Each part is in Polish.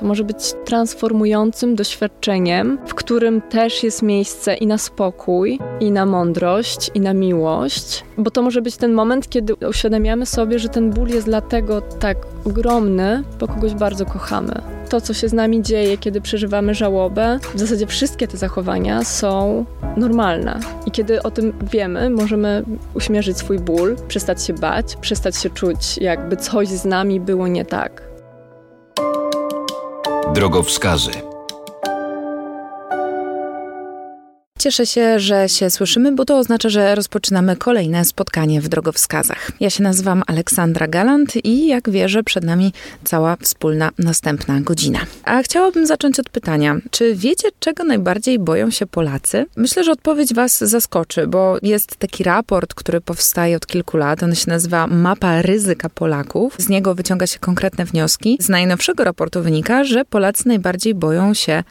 To może być transformującym doświadczeniem, w którym też jest miejsce i na spokój, i na mądrość, i na miłość, bo to może być ten moment, kiedy uświadamiamy sobie, że ten ból jest dlatego tak ogromny, bo kogoś bardzo kochamy. To, co się z nami dzieje, kiedy przeżywamy żałobę, w zasadzie wszystkie te zachowania są normalne. I kiedy o tym wiemy, możemy uśmierzyć swój ból, przestać się bać, przestać się czuć, jakby coś z nami było nie tak. Drogowskazy. Cieszę się, że się słyszymy, bo to oznacza, że rozpoczynamy kolejne spotkanie w drogowskazach. Ja się nazywam Aleksandra Galant i jak wierzę, przed nami cała wspólna następna godzina. A chciałabym zacząć od pytania: czy wiecie, czego najbardziej boją się Polacy? Myślę, że odpowiedź Was zaskoczy, bo jest taki raport, który powstaje od kilku lat. On się nazywa Mapa ryzyka Polaków. Z niego wyciąga się konkretne wnioski. Z najnowszego raportu wynika, że Polacy najbardziej boją się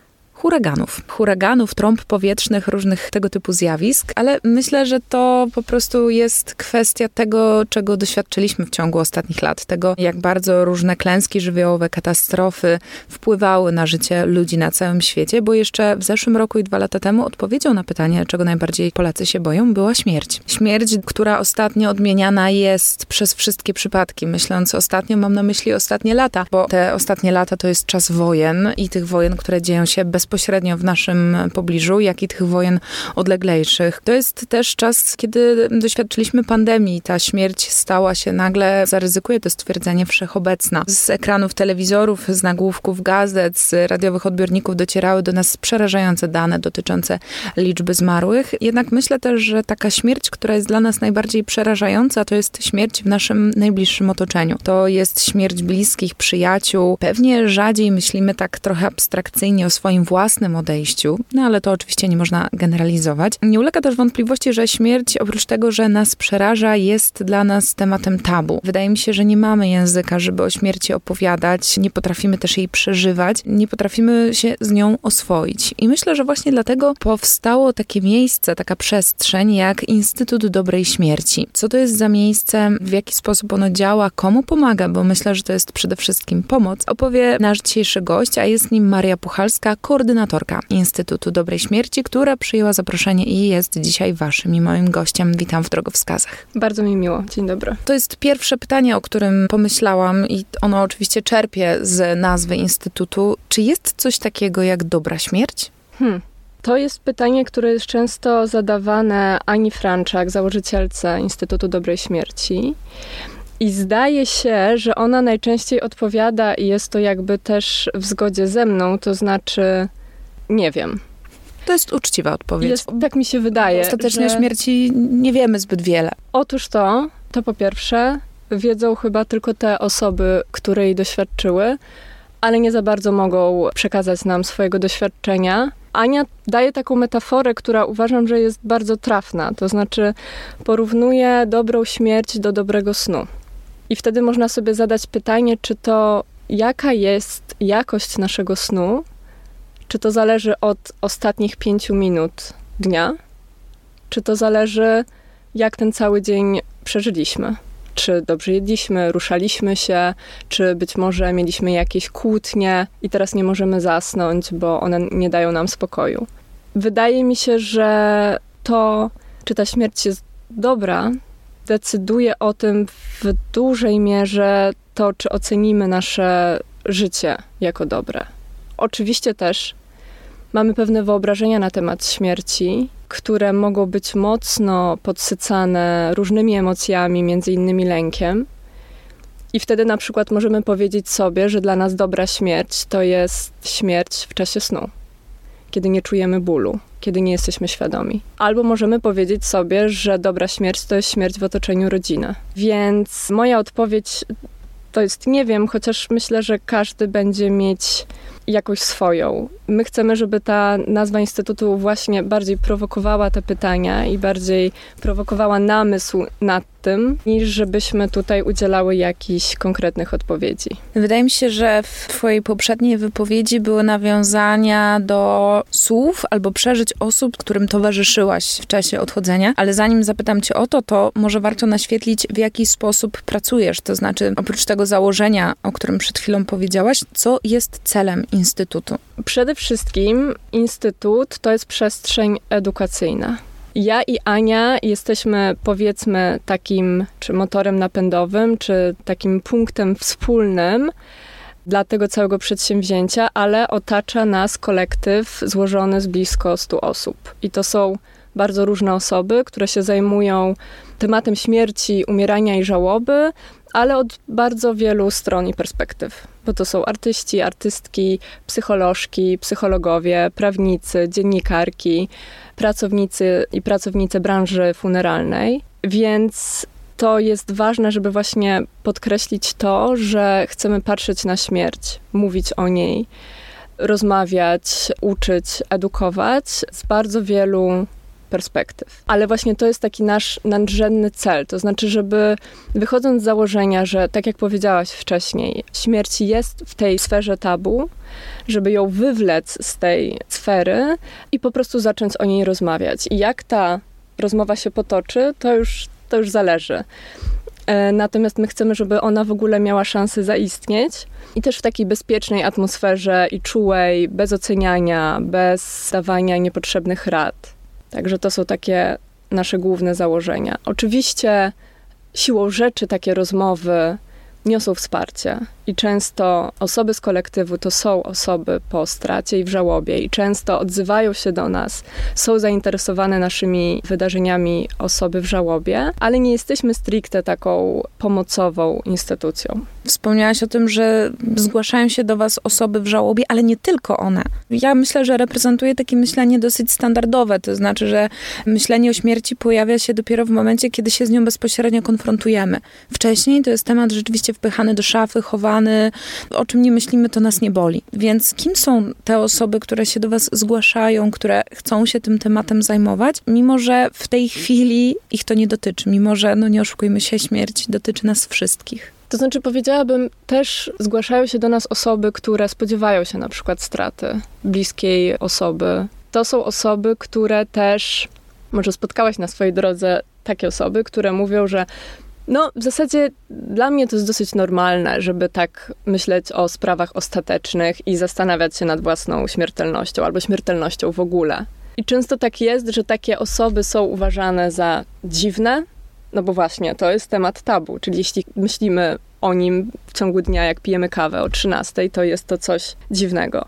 huraganów. Huraganów, trąb powietrznych, różnych tego typu zjawisk, ale myślę, że to po prostu jest kwestia tego, czego doświadczyliśmy w ciągu ostatnich lat. Tego, jak bardzo różne klęski żywiołowe, katastrofy wpływały na życie ludzi na całym świecie, bo jeszcze w zeszłym roku i dwa lata temu odpowiedzią na pytanie, czego najbardziej Polacy się boją, była śmierć. Śmierć, która ostatnio odmieniana jest przez wszystkie przypadki. Myśląc ostatnio, mam na myśli ostatnie lata, bo te ostatnie lata to jest czas wojen i tych wojen, które dzieją się bez bezpośrednio w naszym pobliżu, jak i tych wojen odleglejszych. To jest też czas, kiedy doświadczyliśmy pandemii. Ta śmierć stała się nagle, zaryzykuję to stwierdzenie, wszechobecna. Z ekranów telewizorów, z nagłówków gazet, z radiowych odbiorników docierały do nas przerażające dane dotyczące liczby zmarłych. Jednak myślę też, że taka śmierć, która jest dla nas najbardziej przerażająca, to jest śmierć w naszym najbliższym otoczeniu. To jest śmierć bliskich, przyjaciół. Pewnie rzadziej myślimy tak trochę abstrakcyjnie o swoim własnym własnym odejściu, no ale to oczywiście nie można generalizować. Nie ulega też wątpliwości, że śmierć, oprócz tego, że nas przeraża, jest dla nas tematem tabu. Wydaje mi się, że nie mamy języka, żeby o śmierci opowiadać, nie potrafimy też jej przeżywać, nie potrafimy się z nią oswoić. I myślę, że właśnie dlatego powstało takie miejsce, taka przestrzeń jak Instytut Dobrej Śmierci. Co to jest za miejsce, w jaki sposób ono działa, komu pomaga, bo myślę, że to jest przede wszystkim pomoc, opowie nasz dzisiejszy gość, a jest nim Maria Puchalska, koordynatorka koordynatorka Instytutu Dobrej Śmierci, która przyjęła zaproszenie i jest dzisiaj waszym i moim gościem. Witam w Drogowskazach. Bardzo mi miło. Dzień dobry. To jest pierwsze pytanie, o którym pomyślałam i ono oczywiście czerpie z nazwy Instytutu. Czy jest coś takiego jak dobra śmierć? Hmm. To jest pytanie, które jest często zadawane Ani Franczak, założycielce Instytutu Dobrej Śmierci. I zdaje się, że ona najczęściej odpowiada, i jest to jakby też w zgodzie ze mną, to znaczy nie wiem. To jest uczciwa odpowiedź. Jest, tak mi się wydaje. Ostatecznie że... o śmierci nie wiemy zbyt wiele. Otóż to, to po pierwsze, wiedzą chyba tylko te osoby, które jej doświadczyły, ale nie za bardzo mogą przekazać nam swojego doświadczenia. Ania daje taką metaforę, która uważam, że jest bardzo trafna. To znaczy, porównuje dobrą śmierć do dobrego snu. I wtedy można sobie zadać pytanie, czy to jaka jest jakość naszego snu, czy to zależy od ostatnich pięciu minut dnia? Czy to zależy, jak ten cały dzień przeżyliśmy? Czy dobrze jedliśmy, ruszaliśmy się, czy być może mieliśmy jakieś kłótnie i teraz nie możemy zasnąć, bo one nie dają nam spokoju? Wydaje mi się, że to, czy ta śmierć jest dobra, decyduje o tym w dużej mierze to, czy ocenimy nasze życie jako dobre. Oczywiście też mamy pewne wyobrażenia na temat śmierci, które mogą być mocno podsycane różnymi emocjami, między innymi lękiem. I wtedy na przykład możemy powiedzieć sobie, że dla nas dobra śmierć to jest śmierć w czasie snu, kiedy nie czujemy bólu, kiedy nie jesteśmy świadomi. Albo możemy powiedzieć sobie, że dobra śmierć to jest śmierć w otoczeniu rodziny. Więc moja odpowiedź to jest nie wiem, chociaż myślę, że każdy będzie mieć jakoś swoją. My chcemy, żeby ta nazwa Instytutu właśnie bardziej prowokowała te pytania i bardziej prowokowała namysł nad tym, niż żebyśmy tutaj udzielały jakichś konkretnych odpowiedzi. Wydaje mi się, że w Twojej poprzedniej wypowiedzi były nawiązania do słów albo przeżyć osób, którym towarzyszyłaś w czasie odchodzenia, ale zanim zapytam Cię o to, to może warto naświetlić, w jaki sposób pracujesz. To znaczy, oprócz tego założenia, o którym przed chwilą powiedziałaś, co jest celem Instytutu? Przede wszystkim Instytut to jest przestrzeń edukacyjna. Ja i Ania jesteśmy powiedzmy takim czy motorem napędowym, czy takim punktem wspólnym dla tego całego przedsięwzięcia, ale otacza nas kolektyw złożony z blisko 100 osób. I to są bardzo różne osoby, które się zajmują tematem śmierci, umierania i żałoby, ale od bardzo wielu stron i perspektyw. Bo to są artyści, artystki, psycholożki, psychologowie, prawnicy, dziennikarki, pracownicy i pracownice branży funeralnej. Więc to jest ważne, żeby właśnie podkreślić to, że chcemy patrzeć na śmierć, mówić o niej, rozmawiać, uczyć, edukować z bardzo wielu perspektyw. Ale właśnie to jest taki nasz nadrzędny cel, to znaczy, żeby wychodząc z założenia, że tak jak powiedziałaś wcześniej, śmierć jest w tej sferze tabu, żeby ją wywlec z tej sfery i po prostu zacząć o niej rozmawiać. I jak ta rozmowa się potoczy, to już, to już zależy. E, natomiast my chcemy, żeby ona w ogóle miała szansę zaistnieć i też w takiej bezpiecznej atmosferze i czułej, bez oceniania, bez dawania niepotrzebnych rad. Także to są takie nasze główne założenia. Oczywiście siłą rzeczy takie rozmowy niosą wsparcie i często osoby z kolektywu to są osoby po stracie i w żałobie i często odzywają się do nas, są zainteresowane naszymi wydarzeniami osoby w żałobie, ale nie jesteśmy stricte taką pomocową instytucją. Wspomniałaś o tym, że zgłaszają się do Was osoby w żałobie, ale nie tylko one. Ja myślę, że reprezentuje takie myślenie dosyć standardowe, to znaczy, że myślenie o śmierci pojawia się dopiero w momencie, kiedy się z nią bezpośrednio konfrontujemy. Wcześniej to jest temat rzeczywiście wpychany do szafy, chowany, o czym nie myślimy, to nas nie boli. Więc kim są te osoby, które się do Was zgłaszają, które chcą się tym tematem zajmować, mimo że w tej chwili ich to nie dotyczy, mimo że, no nie oszukujmy się, śmierć dotyczy nas wszystkich. To znaczy, powiedziałabym, też zgłaszają się do nas osoby, które spodziewają się na przykład straty bliskiej osoby. To są osoby, które też, może spotkałaś na swojej drodze takie osoby, które mówią, że no, w zasadzie dla mnie to jest dosyć normalne, żeby tak myśleć o sprawach ostatecznych i zastanawiać się nad własną śmiertelnością albo śmiertelnością w ogóle. I często tak jest, że takie osoby są uważane za dziwne, no bo właśnie, to jest temat tabu, czyli jeśli myślimy o nim w ciągu dnia, jak pijemy kawę o 13, to jest to coś dziwnego.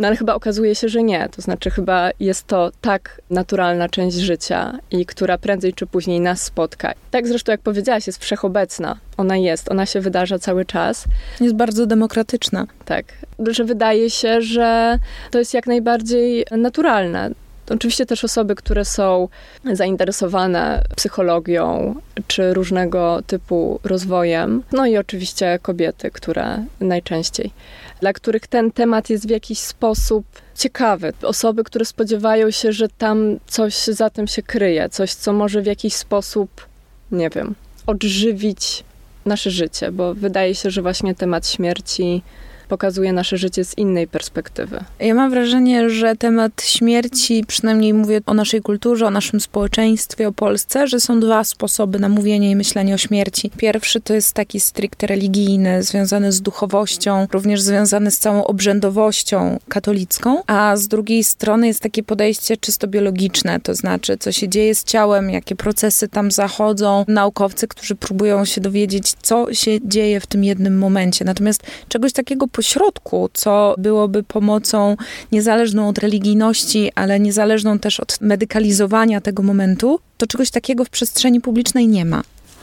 No ale chyba okazuje się, że nie. To znaczy, chyba jest to tak naturalna część życia i która prędzej czy później nas spotka. Tak zresztą, jak powiedziałaś, jest wszechobecna. Ona jest, ona się wydarza cały czas. Jest bardzo demokratyczna. Tak. Że wydaje się, że to jest jak najbardziej naturalne. Oczywiście też osoby, które są zainteresowane psychologią czy różnego typu rozwojem, no i oczywiście kobiety, które najczęściej, dla których ten temat jest w jakiś sposób ciekawy. Osoby, które spodziewają się, że tam coś za tym się kryje, coś, co może w jakiś sposób, nie wiem, odżywić nasze życie, bo wydaje się, że właśnie temat śmierci pokazuje nasze życie z innej perspektywy. Ja mam wrażenie, że temat śmierci, przynajmniej mówię o naszej kulturze, o naszym społeczeństwie, o Polsce, że są dwa sposoby na mówienie i myślenie o śmierci. Pierwszy to jest taki stricte religijny, związany z duchowością, również związany z całą obrzędowością katolicką, a z drugiej strony jest takie podejście czysto biologiczne, to znaczy co się dzieje z ciałem, jakie procesy tam zachodzą, naukowcy, którzy próbują się dowiedzieć, co się dzieje w tym jednym momencie. Natomiast czegoś takiego pośrodku, co byłoby pomocą niezależną od religijności, ale niezależną też od medykalizowania tego momentu, to czegoś takiego w przestrzeni publicznej nie ma.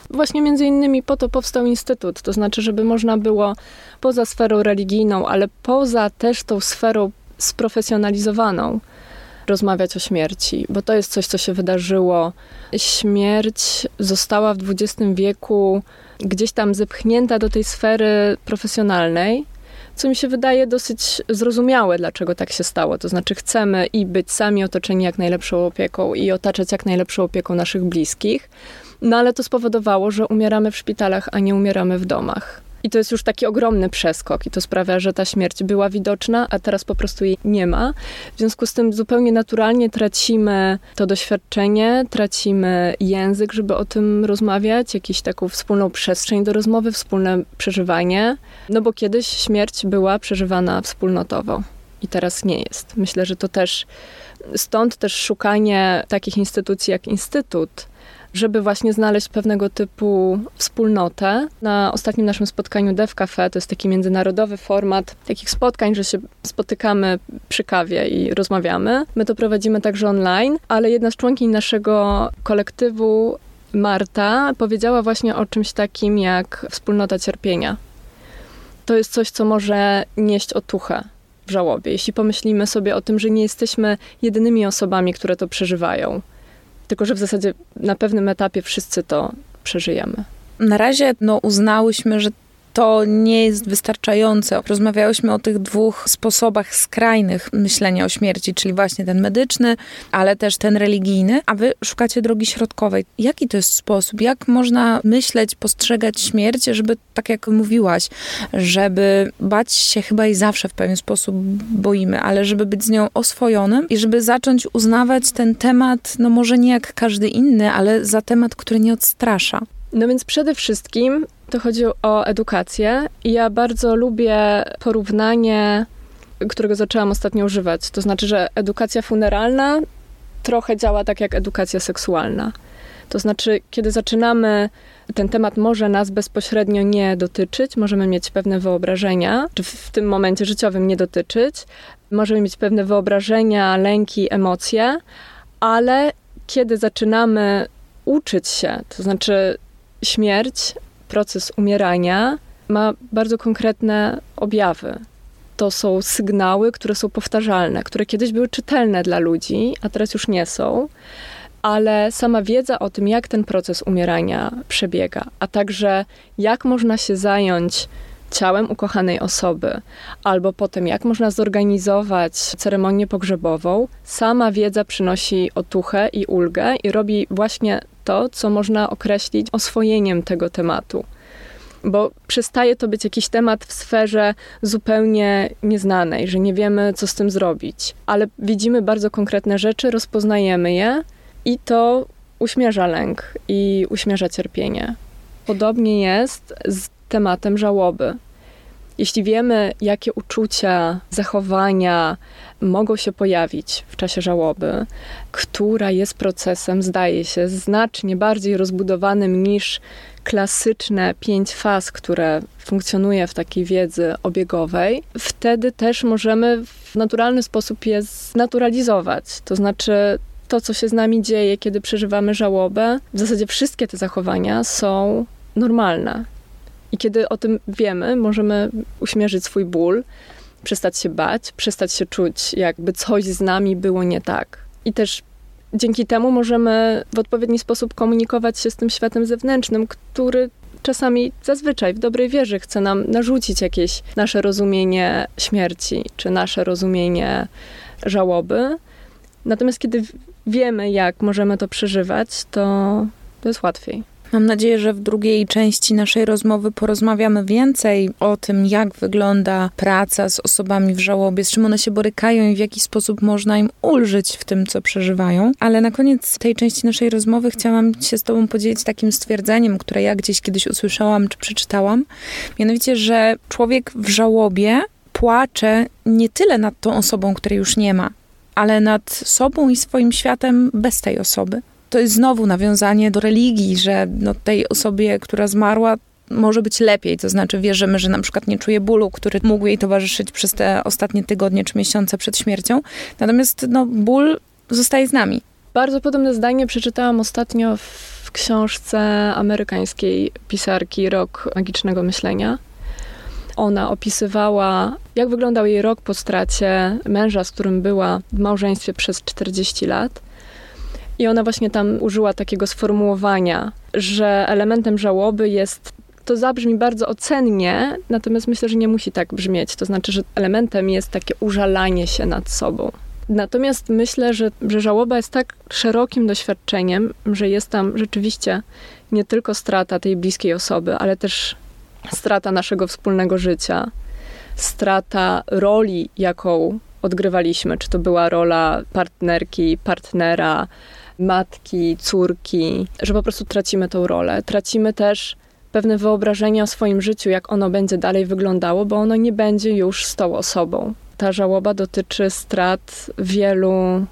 Właśnie między innymi po to powstał Instytut, to znaczy, żeby można było poza sferą religijną, ale poza też tą sferą sprofesjonalizowaną, rozmawiać o śmierci, bo to jest coś, co się wydarzyło. Śmierć została w XX wieku gdzieś tam zepchnięta do tej sfery profesjonalnej, co mi się wydaje dosyć zrozumiałe, dlaczego tak się stało. To znaczy, chcemy i być sami otoczeni jak najlepszą opieką i otaczać jak najlepszą opieką naszych bliskich, no ale to spowodowało, że umieramy w szpitalach, a nie umieramy w domach. I to jest już taki ogromny przeskok i to sprawia, że ta śmierć była widoczna, a teraz po prostu jej nie ma. W związku z tym zupełnie naturalnie tracimy to doświadczenie, tracimy język, żeby o tym rozmawiać, jakąś taką wspólną przestrzeń do rozmowy, wspólne przeżywanie. No bo kiedyś śmierć była przeżywana wspólnotowo i teraz nie jest. Myślę, że to też stąd też szukanie takich instytucji jak Instytut żeby właśnie znaleźć pewnego typu wspólnotę. Na ostatnim naszym spotkaniu Dev Cafe, to jest taki międzynarodowy format takich spotkań, że się spotykamy przy kawie i rozmawiamy. My to prowadzimy także online, ale jedna z członkiń naszego kolektywu, Marta, powiedziała właśnie o czymś takim jak wspólnota cierpienia. To jest coś, co może nieść otuchę w żałobie. Jeśli pomyślimy sobie o tym, że nie jesteśmy jedynymi osobami, które to przeżywają, tylko, że w zasadzie na pewnym etapie wszyscy to przeżyjemy. Na razie no, uznałyśmy, że to nie jest wystarczające. Rozmawiałyśmy o tych dwóch sposobach skrajnych myślenia o śmierci, czyli właśnie ten medyczny, ale też ten religijny, a wy szukacie drogi środkowej. Jaki to jest sposób? Jak można myśleć, postrzegać śmierć, żeby, tak jak mówiłaś, żeby bać się chyba i zawsze w pewien sposób boimy, ale żeby być z nią oswojonym i żeby zacząć uznawać ten temat, no może nie jak każdy inny, ale za temat, który nie odstrasza. No więc przede wszystkim to chodzi o edukację i ja bardzo lubię porównanie, którego zaczęłam ostatnio używać. To znaczy, że edukacja funeralna trochę działa tak jak edukacja seksualna. To znaczy, kiedy zaczynamy, ten temat może nas bezpośrednio nie dotyczyć, możemy mieć pewne wyobrażenia, czy w tym momencie życiowym nie dotyczyć, możemy mieć pewne wyobrażenia, lęki, emocje, ale kiedy zaczynamy uczyć się, to znaczy śmierć, proces umierania ma bardzo konkretne objawy. To są sygnały, które są powtarzalne, które kiedyś były czytelne dla ludzi, a teraz już nie są, ale sama wiedza o tym, jak ten proces umierania przebiega, a także jak można się zająć ciałem ukochanej osoby, albo potem jak można zorganizować ceremonię pogrzebową, sama wiedza przynosi otuchę i ulgę i robi właśnie to, co można określić oswojeniem tego tematu. Bo przestaje to być jakiś temat w sferze zupełnie nieznanej, że nie wiemy, co z tym zrobić, ale widzimy bardzo konkretne rzeczy, rozpoznajemy je i to uśmierza lęk i uśmierza cierpienie. Podobnie jest z tematem żałoby. Jeśli wiemy, jakie uczucia, zachowania mogą się pojawić w czasie żałoby, która jest procesem, zdaje się, znacznie bardziej rozbudowanym niż klasyczne pięć faz, które funkcjonuje w takiej wiedzy obiegowej, wtedy też możemy w naturalny sposób je znaturalizować. To znaczy, to, co się z nami dzieje, kiedy przeżywamy żałobę, w zasadzie wszystkie te zachowania są normalne. I kiedy o tym wiemy, możemy uśmierzyć swój ból, przestać się bać, przestać się czuć, jakby coś z nami było nie tak. I też dzięki temu możemy w odpowiedni sposób komunikować się z tym światem zewnętrznym, który czasami zazwyczaj w dobrej wierze chce nam narzucić jakieś nasze rozumienie śmierci, czy nasze rozumienie żałoby. Natomiast kiedy wiemy, jak możemy to przeżywać, to, to jest łatwiej. Mam nadzieję, że w drugiej części naszej rozmowy porozmawiamy więcej o tym, jak wygląda praca z osobami w żałobie, z czym one się borykają i w jaki sposób można im ulżyć w tym, co przeżywają. Ale na koniec tej części naszej rozmowy chciałam się z Tobą podzielić takim stwierdzeniem, które ja gdzieś kiedyś usłyszałam czy przeczytałam. Mianowicie, że człowiek w żałobie płacze nie tyle nad tą osobą, której już nie ma, ale nad sobą i swoim światem bez tej osoby to jest znowu nawiązanie do religii, że no, tej osobie, która zmarła, może być lepiej. To znaczy wierzymy, że na przykład nie czuje bólu, który mógł jej towarzyszyć przez te ostatnie tygodnie czy miesiące przed śmiercią. Natomiast no, ból zostaje z nami. Bardzo podobne zdanie przeczytałam ostatnio w książce amerykańskiej pisarki Rok Magicznego Myślenia. Ona opisywała, jak wyglądał jej rok po stracie męża, z którym była w małżeństwie przez 40 lat. I ona właśnie tam użyła takiego sformułowania, że elementem żałoby jest to zabrzmi bardzo ocennie, natomiast myślę, że nie musi tak brzmieć. To znaczy, że elementem jest takie użalanie się nad sobą. Natomiast myślę, że, że żałoba jest tak szerokim doświadczeniem, że jest tam rzeczywiście nie tylko strata tej bliskiej osoby, ale też strata naszego wspólnego życia, strata roli, jaką odgrywaliśmy, czy to była rola partnerki, partnera, matki, córki, że po prostu tracimy tą rolę. Tracimy też pewne wyobrażenie o swoim życiu, jak ono będzie dalej wyglądało, bo ono nie będzie już z tą osobą. Ta żałoba dotyczy strat wielu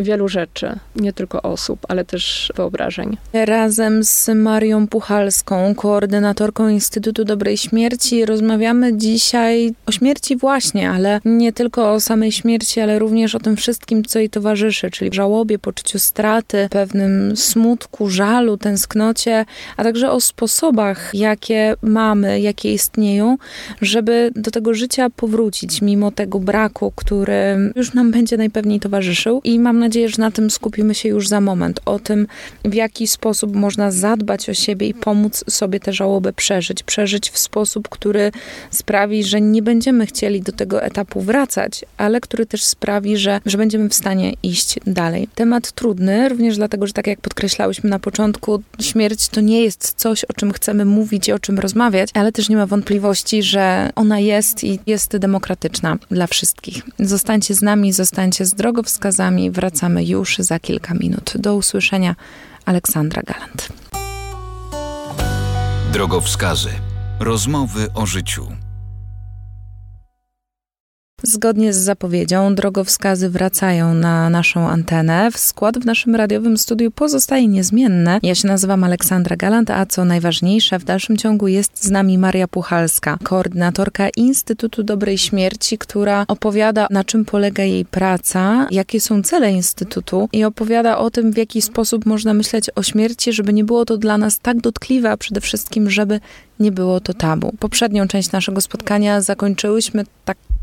wielu rzeczy, nie tylko osób, ale też wyobrażeń. Razem z Marią Puchalską, koordynatorką Instytutu Dobrej Śmierci, rozmawiamy dzisiaj o śmierci właśnie, ale nie tylko o samej śmierci, ale również o tym wszystkim, co jej towarzyszy, czyli żałobie, poczuciu straty, pewnym smutku, żalu, tęsknocie, a także o sposobach, jakie mamy, jakie istnieją, żeby do tego życia powrócić, mimo tego braku, który już nam będzie najpewniej towarzyszył. I mam nadzieję, nadzieję, że na tym skupimy się już za moment. O tym, w jaki sposób można zadbać o siebie i pomóc sobie tę żałobę przeżyć. Przeżyć w sposób, który sprawi, że nie będziemy chcieli do tego etapu wracać, ale który też sprawi, że, że będziemy w stanie iść dalej. Temat trudny, również dlatego, że tak jak podkreślałyśmy na początku, śmierć to nie jest coś, o czym chcemy mówić i o czym rozmawiać, ale też nie ma wątpliwości, że ona jest i jest demokratyczna dla wszystkich. Zostańcie z nami, zostańcie z drogowskazami, wracamy wracamy już za kilka minut. Do usłyszenia, Aleksandra Galant. Drogowskazy. Rozmowy o życiu. Zgodnie z zapowiedzią, drogowskazy wracają na naszą antenę. Skład w naszym radiowym studiu pozostaje niezmienny. Ja się nazywam Aleksandra Galant, a co najważniejsze, w dalszym ciągu jest z nami Maria Puchalska, koordynatorka Instytutu Dobrej Śmierci, która opowiada, na czym polega jej praca, jakie są cele Instytutu i opowiada o tym, w jaki sposób można myśleć o śmierci, żeby nie było to dla nas tak dotkliwe, a przede wszystkim, żeby nie było to tabu. Poprzednią część naszego spotkania zakończyłyśmy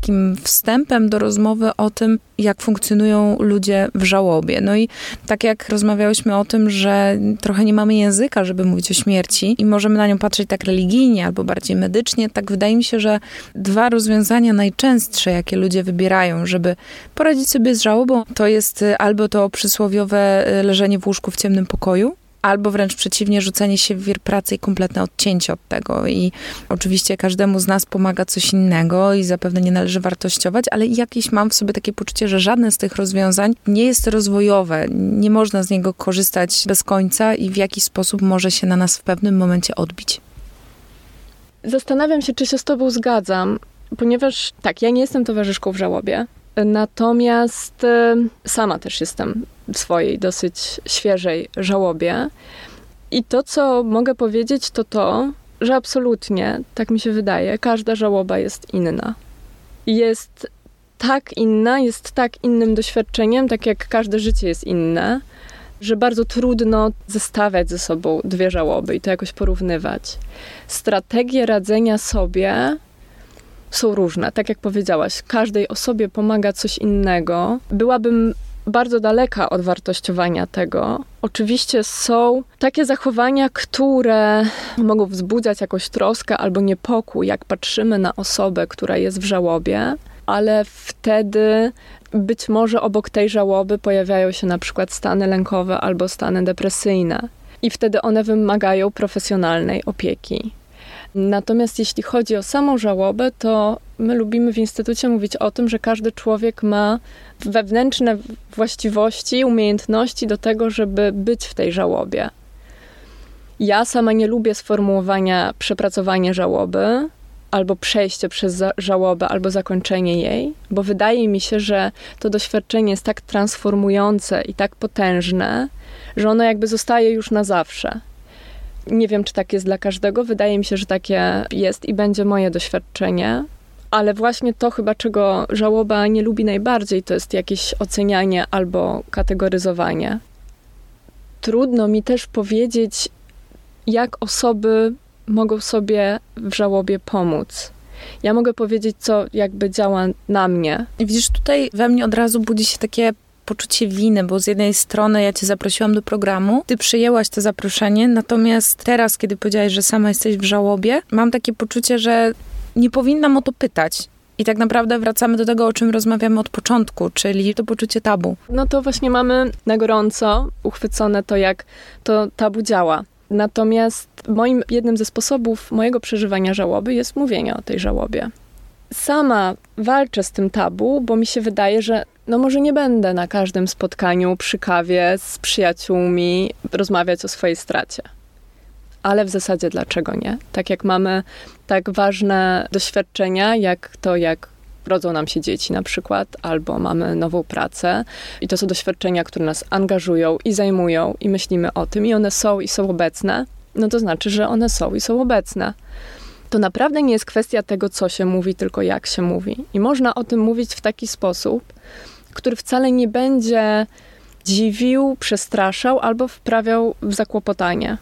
takim wstępem do rozmowy o tym, jak funkcjonują ludzie w żałobie. No i tak jak rozmawiałyśmy o tym, że trochę nie mamy języka, żeby mówić o śmierci i możemy na nią patrzeć tak religijnie albo bardziej medycznie, tak wydaje mi się, że dwa rozwiązania najczęstsze, jakie ludzie wybierają, żeby poradzić sobie z żałobą, to jest albo to przysłowiowe leżenie w łóżku w ciemnym pokoju, albo wręcz przeciwnie, rzucenie się w wir pracy i kompletne odcięcie od tego. I oczywiście każdemu z nas pomaga coś innego i zapewne nie należy wartościować, ale jakieś mam w sobie takie poczucie, że żadne z tych rozwiązań nie jest rozwojowe. Nie można z niego korzystać bez końca i w jaki sposób może się na nas w pewnym momencie odbić. Zastanawiam się, czy się z Tobą zgadzam, ponieważ tak, ja nie jestem towarzyszką w żałobie. Natomiast e, sama też jestem w swojej dosyć świeżej żałobie. I to, co mogę powiedzieć, to to, że absolutnie, tak mi się wydaje, każda żałoba jest inna. Jest tak inna, jest tak innym doświadczeniem, tak jak każde życie jest inne, że bardzo trudno zestawiać ze sobą dwie żałoby i to jakoś porównywać. Strategie radzenia sobie są różne. Tak jak powiedziałaś, każdej osobie pomaga coś innego. Byłabym bardzo daleka od wartościowania tego. Oczywiście są takie zachowania, które mogą wzbudzać jakąś troskę albo niepokój, jak patrzymy na osobę, która jest w żałobie, ale wtedy być może obok tej żałoby pojawiają się na przykład stany lękowe albo stany depresyjne. I wtedy one wymagają profesjonalnej opieki. Natomiast jeśli chodzi o samą żałobę, to my lubimy w instytucie mówić o tym, że każdy człowiek ma wewnętrzne właściwości, umiejętności do tego, żeby być w tej żałobie. Ja sama nie lubię sformułowania przepracowanie żałoby, albo przejście przez żałobę, albo zakończenie jej, bo wydaje mi się, że to doświadczenie jest tak transformujące i tak potężne, że ono jakby zostaje już na zawsze. Nie wiem, czy tak jest dla każdego. Wydaje mi się, że takie jest i będzie moje doświadczenie. Ale właśnie to chyba, czego żałoba nie lubi najbardziej, to jest jakieś ocenianie albo kategoryzowanie. Trudno mi też powiedzieć, jak osoby mogą sobie w żałobie pomóc. Ja mogę powiedzieć, co jakby działa na mnie. Widzisz, tutaj we mnie od razu budzi się takie poczucie winy, bo z jednej strony ja cię zaprosiłam do programu, ty przyjęłaś to zaproszenie, natomiast teraz, kiedy powiedziałaś, że sama jesteś w żałobie, mam takie poczucie, że nie powinnam o to pytać. I tak naprawdę wracamy do tego, o czym rozmawiamy od początku, czyli to poczucie tabu. No to właśnie mamy na gorąco uchwycone to, jak to tabu działa. Natomiast moim jednym ze sposobów mojego przeżywania żałoby jest mówienie o tej żałobie. Sama walczę z tym tabu, bo mi się wydaje, że no może nie będę na każdym spotkaniu przy kawie z przyjaciółmi rozmawiać o swojej stracie. Ale w zasadzie dlaczego nie? Tak jak mamy tak ważne doświadczenia, jak to, jak rodzą nam się dzieci na przykład, albo mamy nową pracę i to są doświadczenia, które nas angażują i zajmują i myślimy o tym i one są i są obecne, no to znaczy, że one są i są obecne. To naprawdę nie jest kwestia tego, co się mówi, tylko jak się mówi. I można o tym mówić w taki sposób, który wcale nie będzie dziwił, przestraszał albo wprawiał w zakłopotanie.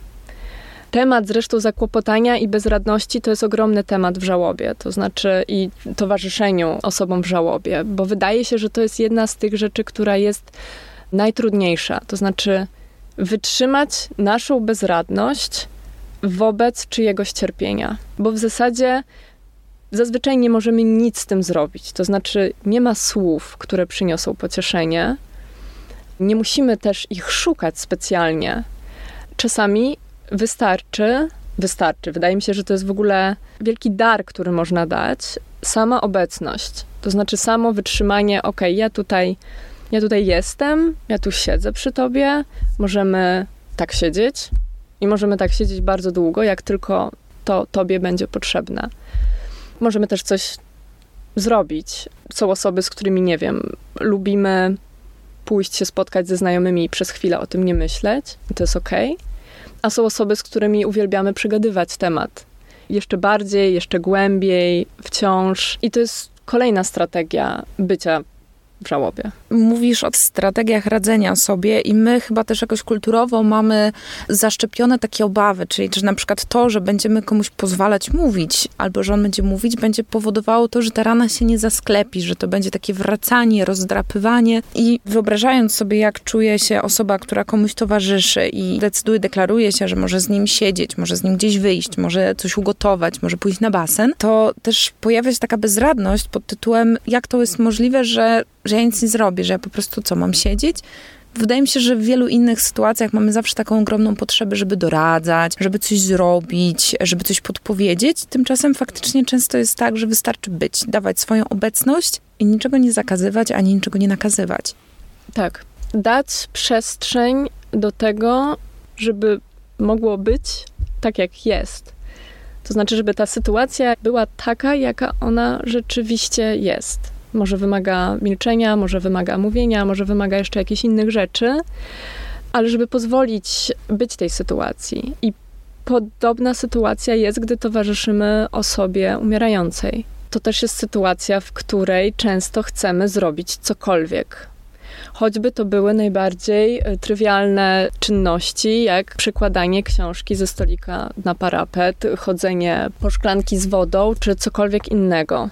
Temat zresztą zakłopotania i bezradności to jest ogromny temat w żałobie, to znaczy i towarzyszeniu osobom w żałobie, bo wydaje się, że to jest jedna z tych rzeczy, która jest najtrudniejsza. To znaczy wytrzymać naszą bezradność wobec czyjegoś cierpienia, bo w zasadzie zazwyczaj nie możemy nic z tym zrobić. To znaczy nie ma słów, które przyniosą pocieszenie. Nie musimy też ich szukać specjalnie. Czasami wystarczy, wystarczy. Wydaje mi się, że to jest w ogóle wielki dar, który można dać. Sama obecność. To znaczy samo wytrzymanie, ok, ja tutaj, ja tutaj jestem, ja tu siedzę przy tobie, możemy tak siedzieć i możemy tak siedzieć bardzo długo, jak tylko to tobie będzie potrzebne. Możemy też coś zrobić. Są osoby, z którymi, nie wiem, lubimy pójść się spotkać ze znajomymi i przez chwilę o tym nie myśleć. To jest. Okay a są osoby, z którymi uwielbiamy przegadywać temat. Jeszcze bardziej, jeszcze głębiej, wciąż. I to jest kolejna strategia bycia w żałobie. Mówisz o strategiach radzenia sobie i my chyba też jakoś kulturowo mamy zaszczepione takie obawy, czyli że na przykład to, że będziemy komuś pozwalać mówić, albo że on będzie mówić, będzie powodowało to, że ta rana się nie zasklepi, że to będzie takie wracanie, rozdrapywanie i wyobrażając sobie, jak czuje się osoba, która komuś towarzyszy i decyduje, deklaruje się, że może z nim siedzieć, może z nim gdzieś wyjść, może coś ugotować, może pójść na basen, to też pojawia się taka bezradność pod tytułem, jak to jest możliwe, że że ja nic nie zrobię, że ja po prostu co, mam siedzieć? Wydaje mi się, że w wielu innych sytuacjach mamy zawsze taką ogromną potrzebę, żeby doradzać, żeby coś zrobić, żeby coś podpowiedzieć. Tymczasem faktycznie często jest tak, że wystarczy być, dawać swoją obecność i niczego nie zakazywać, ani niczego nie nakazywać. Tak. Dać przestrzeń do tego, żeby mogło być tak, jak jest. To znaczy, żeby ta sytuacja była taka, jaka ona rzeczywiście jest może wymaga milczenia, może wymaga mówienia, może wymaga jeszcze jakichś innych rzeczy, ale żeby pozwolić być tej sytuacji. I podobna sytuacja jest, gdy towarzyszymy osobie umierającej. To też jest sytuacja, w której często chcemy zrobić cokolwiek. Choćby to były najbardziej e, trywialne czynności, jak przekładanie książki ze stolika na parapet, chodzenie po szklanki z wodą, czy cokolwiek innego.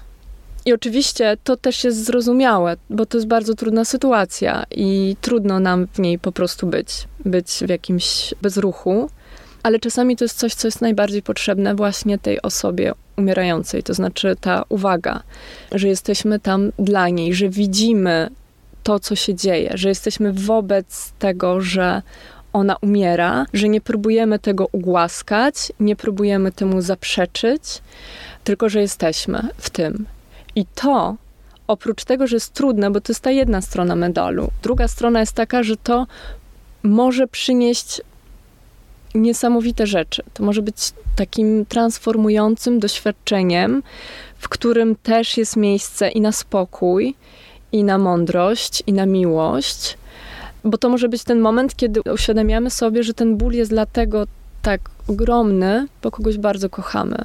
I oczywiście to też jest zrozumiałe, bo to jest bardzo trudna sytuacja i trudno nam w niej po prostu być, być w jakimś bezruchu. Ale czasami to jest coś, co jest najbardziej potrzebne właśnie tej osobie umierającej, to znaczy ta uwaga, że jesteśmy tam dla niej, że widzimy to, co się dzieje, że jesteśmy wobec tego, że ona umiera, że nie próbujemy tego ugłaskać, nie próbujemy temu zaprzeczyć, tylko że jesteśmy w tym. I to, oprócz tego, że jest trudne, bo to jest ta jedna strona medalu, druga strona jest taka, że to może przynieść niesamowite rzeczy. To może być takim transformującym doświadczeniem, w którym też jest miejsce i na spokój, i na mądrość, i na miłość. Bo to może być ten moment, kiedy uświadamiamy sobie, że ten ból jest dlatego tak ogromny, bo kogoś bardzo kochamy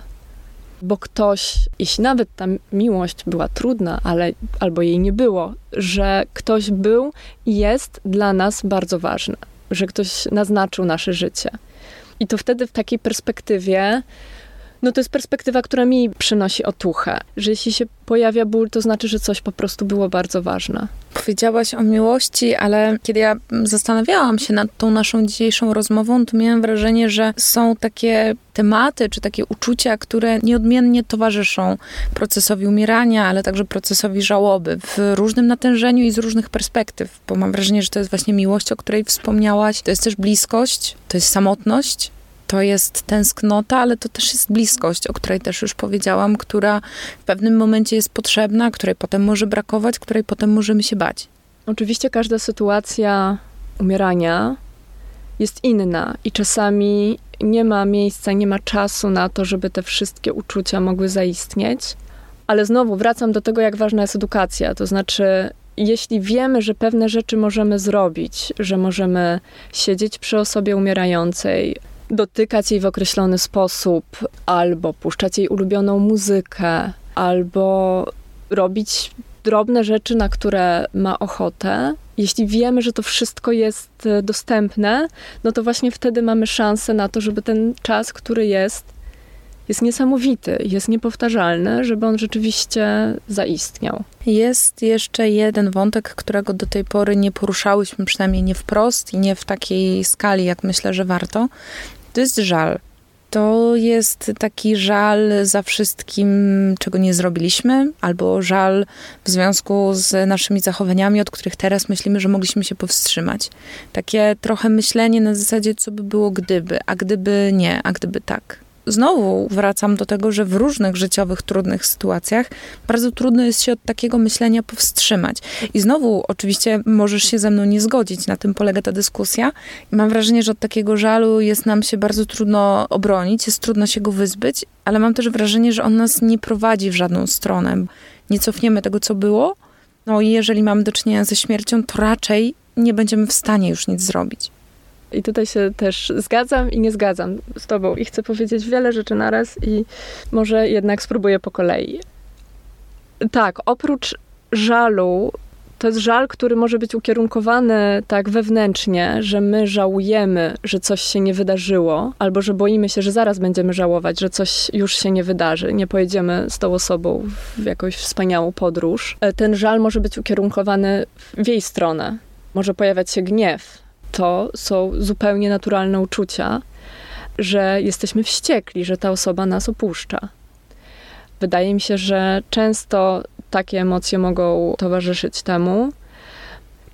bo ktoś, jeśli nawet ta miłość była trudna, ale albo jej nie było, że ktoś był i jest dla nas bardzo ważny, że ktoś naznaczył nasze życie. I to wtedy w takiej perspektywie No to jest perspektywa, która mi przynosi otuchę, że jeśli się pojawia ból, to znaczy, że coś po prostu było bardzo ważne. Powiedziałaś o miłości, ale kiedy ja zastanawiałam się nad tą naszą dzisiejszą rozmową, to miałam wrażenie, że są takie tematy czy takie uczucia, które nieodmiennie towarzyszą procesowi umierania, ale także procesowi żałoby w różnym natężeniu i z różnych perspektyw, bo mam wrażenie, że to jest właśnie miłość, o której wspomniałaś, to jest też bliskość, to jest samotność, to jest tęsknota, ale to też jest bliskość, o której też już powiedziałam, która w pewnym momencie jest potrzebna, której potem może brakować, której potem możemy się bać. Oczywiście każda sytuacja umierania jest inna i czasami nie ma miejsca, nie ma czasu na to, żeby te wszystkie uczucia mogły zaistnieć. Ale znowu wracam do tego, jak ważna jest edukacja. To znaczy, jeśli wiemy, że pewne rzeczy możemy zrobić, że możemy siedzieć przy osobie umierającej, dotykać jej w określony sposób, albo puszczać jej ulubioną muzykę, albo robić drobne rzeczy, na które ma ochotę. Jeśli wiemy, że to wszystko jest e, dostępne, no to właśnie wtedy mamy szansę na to, żeby ten czas, który jest, jest niesamowity, jest niepowtarzalny, żeby on rzeczywiście zaistniał. Jest jeszcze jeden wątek, którego do tej pory nie poruszałyśmy, przynajmniej nie wprost i nie w takiej skali, jak myślę, że warto. To jest żal. To jest taki żal za wszystkim, czego nie zrobiliśmy, albo żal w związku z naszymi zachowaniami, od których teraz myślimy, że mogliśmy się powstrzymać. Takie trochę myślenie na zasadzie, co by było gdyby, a gdyby nie, a gdyby tak znowu wracam do tego, że w różnych życiowych, trudnych sytuacjach bardzo trudno jest się od takiego myślenia powstrzymać. I znowu, oczywiście, możesz się ze mną nie zgodzić, na tym polega ta dyskusja. I mam wrażenie, że od takiego żalu jest nam się bardzo trudno obronić, jest trudno się go wyzbyć, ale mam też wrażenie, że on nas nie prowadzi w żadną stronę. Nie cofniemy tego, co było. No i jeżeli mamy do czynienia ze śmiercią, to raczej nie będziemy w stanie już nic zrobić. I tutaj się też zgadzam i nie zgadzam z Tobą i chcę powiedzieć wiele rzeczy naraz i może jednak spróbuję po kolei. Tak, oprócz żalu, to jest żal, który może być ukierunkowany tak wewnętrznie, że my żałujemy, że coś się nie wydarzyło, albo że boimy się, że zaraz będziemy żałować, że coś już się nie wydarzy, nie pojedziemy z tą osobą w jakąś wspaniałą podróż. E, ten żal może być ukierunkowany w jej stronę. Może pojawiać się gniew, to są zupełnie naturalne uczucia, że jesteśmy wściekli, że ta osoba nas opuszcza. Wydaje mi się, że często takie emocje mogą towarzyszyć temu.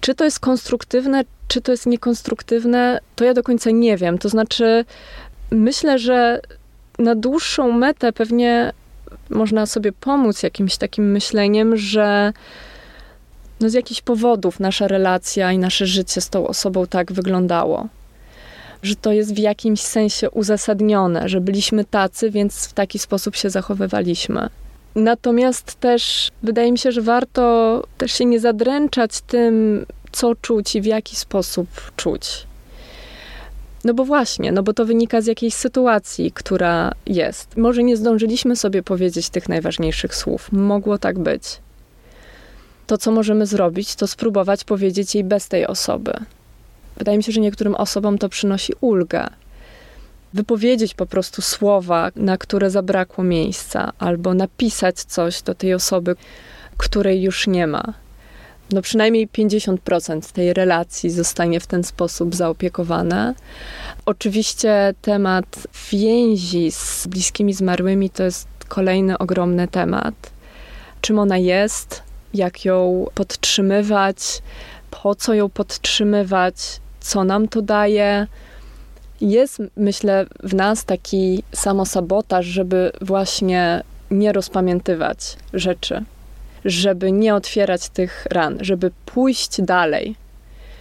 Czy to jest konstruktywne, czy to jest niekonstruktywne, to ja do końca nie wiem. To znaczy, myślę, że na dłuższą metę pewnie można sobie pomóc jakimś takim myśleniem, że no z jakichś powodów nasza relacja i nasze życie z tą osobą tak wyglądało. Że to jest w jakimś sensie uzasadnione, że byliśmy tacy, więc w taki sposób się zachowywaliśmy. Natomiast też wydaje mi się, że warto też się nie zadręczać tym, co czuć i w jaki sposób czuć. No bo właśnie, no bo to wynika z jakiejś sytuacji, która jest. Może nie zdążyliśmy sobie powiedzieć tych najważniejszych słów. Mogło tak być to, co możemy zrobić, to spróbować powiedzieć jej bez tej osoby. Wydaje mi się, że niektórym osobom to przynosi ulgę. Wypowiedzieć po prostu słowa, na które zabrakło miejsca, albo napisać coś do tej osoby, której już nie ma. No przynajmniej 50% tej relacji zostanie w ten sposób zaopiekowane. Oczywiście temat więzi z bliskimi zmarłymi to jest kolejny ogromny temat. Czym ona jest, jak ją podtrzymywać, po co ją podtrzymywać, co nam to daje. Jest, myślę, w nas taki samosabotaż, żeby właśnie nie rozpamiętywać rzeczy, żeby nie otwierać tych ran, żeby pójść dalej.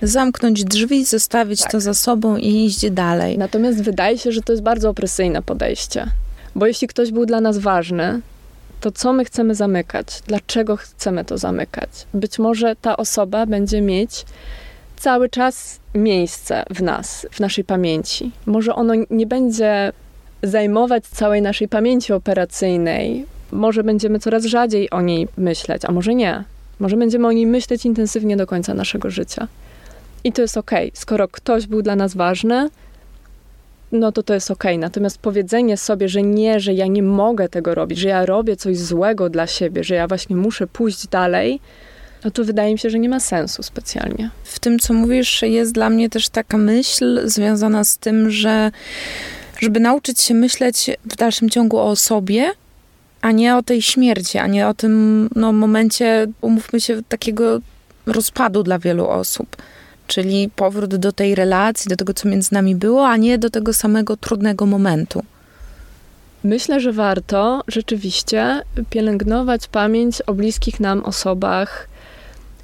Zamknąć drzwi, zostawić tak. to za sobą i iść dalej. Natomiast wydaje się, że to jest bardzo opresyjne podejście. Bo jeśli ktoś był dla nas ważny, to co my chcemy zamykać, dlaczego chcemy to zamykać. Być może ta osoba będzie mieć cały czas miejsce w nas, w naszej pamięci. Może ono nie będzie zajmować całej naszej pamięci operacyjnej. Może będziemy coraz rzadziej o niej myśleć, a może nie. Może będziemy o niej myśleć intensywnie do końca naszego życia. I to jest ok. Skoro ktoś był dla nas ważny, no to to jest okej. Okay. Natomiast powiedzenie sobie, że nie, że ja nie mogę tego robić, że ja robię coś złego dla siebie, że ja właśnie muszę pójść dalej, no to wydaje mi się, że nie ma sensu specjalnie. W tym, co mówisz, jest dla mnie też taka myśl związana z tym, że żeby nauczyć się myśleć w dalszym ciągu o sobie, a nie o tej śmierci, a nie o tym no, momencie, umówmy się, takiego rozpadu dla wielu osób. Czyli powrót do tej relacji, do tego, co między nami było, a nie do tego samego trudnego momentu. Myślę, że warto rzeczywiście pielęgnować pamięć o bliskich nam osobach,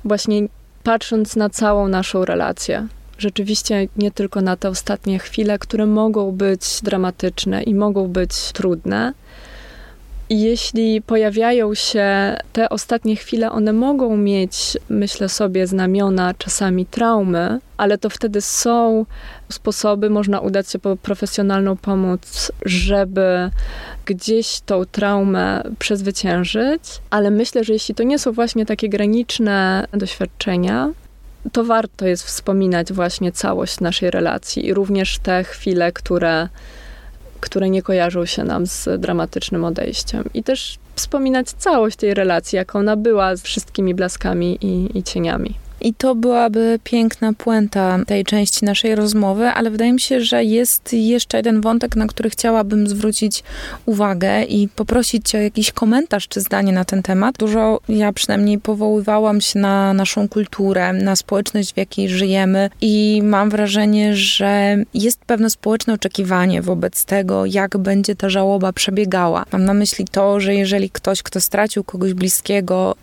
właśnie patrząc na całą naszą relację. Rzeczywiście nie tylko na te ostatnie chwile, które mogą być dramatyczne i mogą być trudne, jeśli pojawiają się te ostatnie chwile, one mogą mieć, myślę sobie, znamiona czasami traumy, ale to wtedy są sposoby, można udać się po profesjonalną pomoc, żeby gdzieś tą traumę przezwyciężyć, ale myślę, że jeśli to nie są właśnie takie graniczne doświadczenia, to warto jest wspominać właśnie całość naszej relacji i również te chwile, które które nie kojarzą się nam z dramatycznym odejściem. I też wspominać całość tej relacji, jak ona była z wszystkimi blaskami i, i cieniami. I to byłaby piękna puenta tej części naszej rozmowy, ale wydaje mi się, że jest jeszcze jeden wątek, na który chciałabym zwrócić uwagę i poprosić Cię o jakiś komentarz czy zdanie na ten temat. Dużo ja przynajmniej powoływałam się na naszą kulturę, na społeczność, w jakiej żyjemy i mam wrażenie, że jest pewne społeczne oczekiwanie wobec tego, jak będzie ta żałoba przebiegała. Mam na myśli to, że jeżeli ktoś, kto stracił kogoś bliskiego,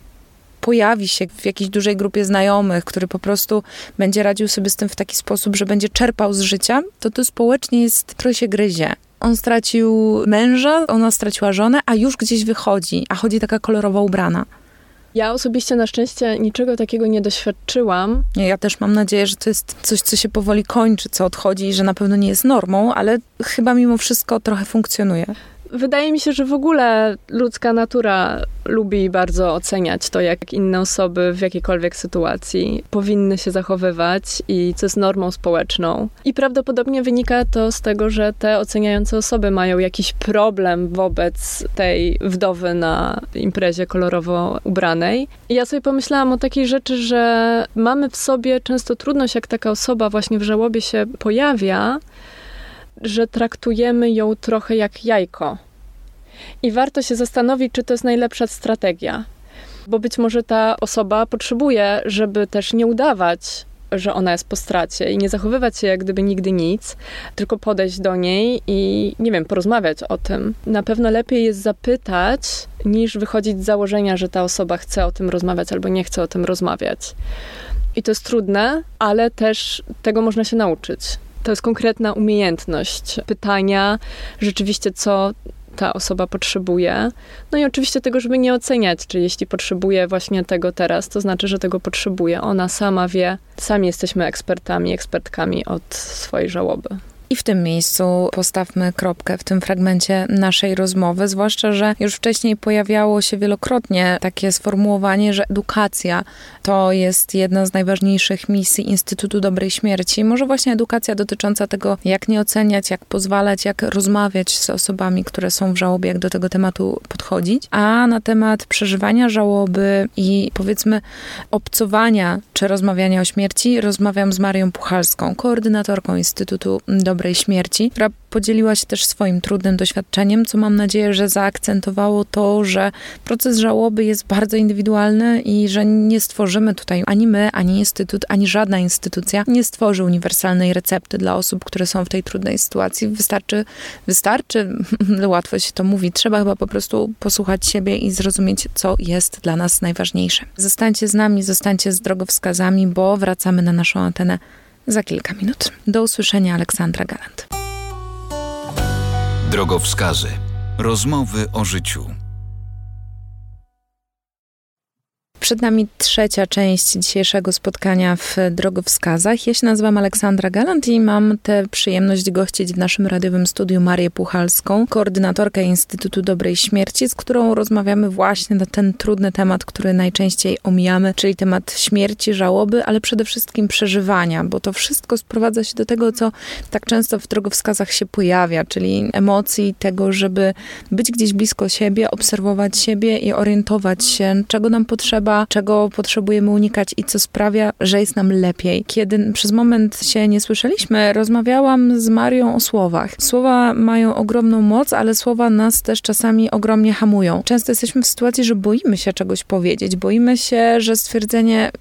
pojawi się w jakiejś dużej grupie znajomych, który po prostu będzie radził sobie z tym w taki sposób, że będzie czerpał z życia, to to społecznie jest, trochę się gryzie. On stracił męża, ona straciła żonę, a już gdzieś wychodzi, a chodzi taka kolorowo ubrana. Ja osobiście na szczęście niczego takiego nie doświadczyłam. Ja też mam nadzieję, że to jest coś, co się powoli kończy, co odchodzi i że na pewno nie jest normą, ale chyba mimo wszystko trochę funkcjonuje. Wydaje mi się, że w ogóle ludzka natura lubi bardzo oceniać to, jak inne osoby w jakiejkolwiek sytuacji powinny się zachowywać i co jest normą społeczną. I prawdopodobnie wynika to z tego, że te oceniające osoby mają jakiś problem wobec tej wdowy na imprezie kolorowo ubranej. I ja sobie pomyślałam o takiej rzeczy, że mamy w sobie często trudność, jak taka osoba właśnie w żałobie się pojawia, że traktujemy ją trochę jak jajko. I warto się zastanowić, czy to jest najlepsza strategia. Bo być może ta osoba potrzebuje, żeby też nie udawać, że ona jest po stracie i nie zachowywać się jak gdyby nigdy nic, tylko podejść do niej i, nie wiem, porozmawiać o tym. Na pewno lepiej jest zapytać, niż wychodzić z założenia, że ta osoba chce o tym rozmawiać albo nie chce o tym rozmawiać. I to jest trudne, ale też tego można się nauczyć. To jest konkretna umiejętność pytania rzeczywiście, co ta osoba potrzebuje. No i oczywiście tego, żeby nie oceniać, czy jeśli potrzebuje właśnie tego teraz, to znaczy, że tego potrzebuje. Ona sama wie, sami jesteśmy ekspertami, ekspertkami od swojej żałoby. I w tym miejscu postawmy kropkę w tym fragmencie naszej rozmowy, zwłaszcza, że już wcześniej pojawiało się wielokrotnie takie sformułowanie, że edukacja to jest jedna z najważniejszych misji Instytutu Dobrej Śmierci. Może właśnie edukacja dotycząca tego, jak nie oceniać, jak pozwalać, jak rozmawiać z osobami, które są w żałobie, jak do tego tematu podchodzić. A na temat przeżywania żałoby i powiedzmy obcowania czy rozmawiania o śmierci, rozmawiam z Marią Puchalską, koordynatorką Instytutu Dobrej dobrej śmierci, która podzieliła się też swoim trudnym doświadczeniem, co mam nadzieję, że zaakcentowało to, że proces żałoby jest bardzo indywidualny i że nie stworzymy tutaj ani my, ani instytut, ani żadna instytucja nie stworzy uniwersalnej recepty dla osób, które są w tej trudnej sytuacji. Wystarczy, wystarczy, łatwo się to mówi, trzeba chyba po prostu posłuchać siebie i zrozumieć, co jest dla nas najważniejsze. Zostańcie z nami, zostańcie z drogowskazami, bo wracamy na naszą antenę za kilka minut. Do usłyszenia, Aleksandra Galant. Drogowskazy. Rozmowy o życiu. Przed nami trzecia część dzisiejszego spotkania w Drogowskazach. Ja się nazywam Aleksandra Galant i mam tę przyjemność gościć w naszym radiowym studiu Marię Puchalską, koordynatorkę Instytutu Dobrej Śmierci, z którą rozmawiamy właśnie na ten trudny temat, który najczęściej omijamy, czyli temat śmierci, żałoby, ale przede wszystkim przeżywania, bo to wszystko sprowadza się do tego, co tak często w drogowskazach się pojawia, czyli emocji, tego, żeby być gdzieś blisko siebie, obserwować siebie i orientować się, czego nam potrzeba, czego potrzebujemy unikać i co sprawia, że jest nam lepiej. Kiedy przez moment się nie słyszeliśmy, rozmawiałam z Marią o słowach. Słowa mają ogromną moc, ale słowa nas też czasami ogromnie hamują. Często jesteśmy w sytuacji, że boimy się czegoś powiedzieć, boimy się, że stwierdzenie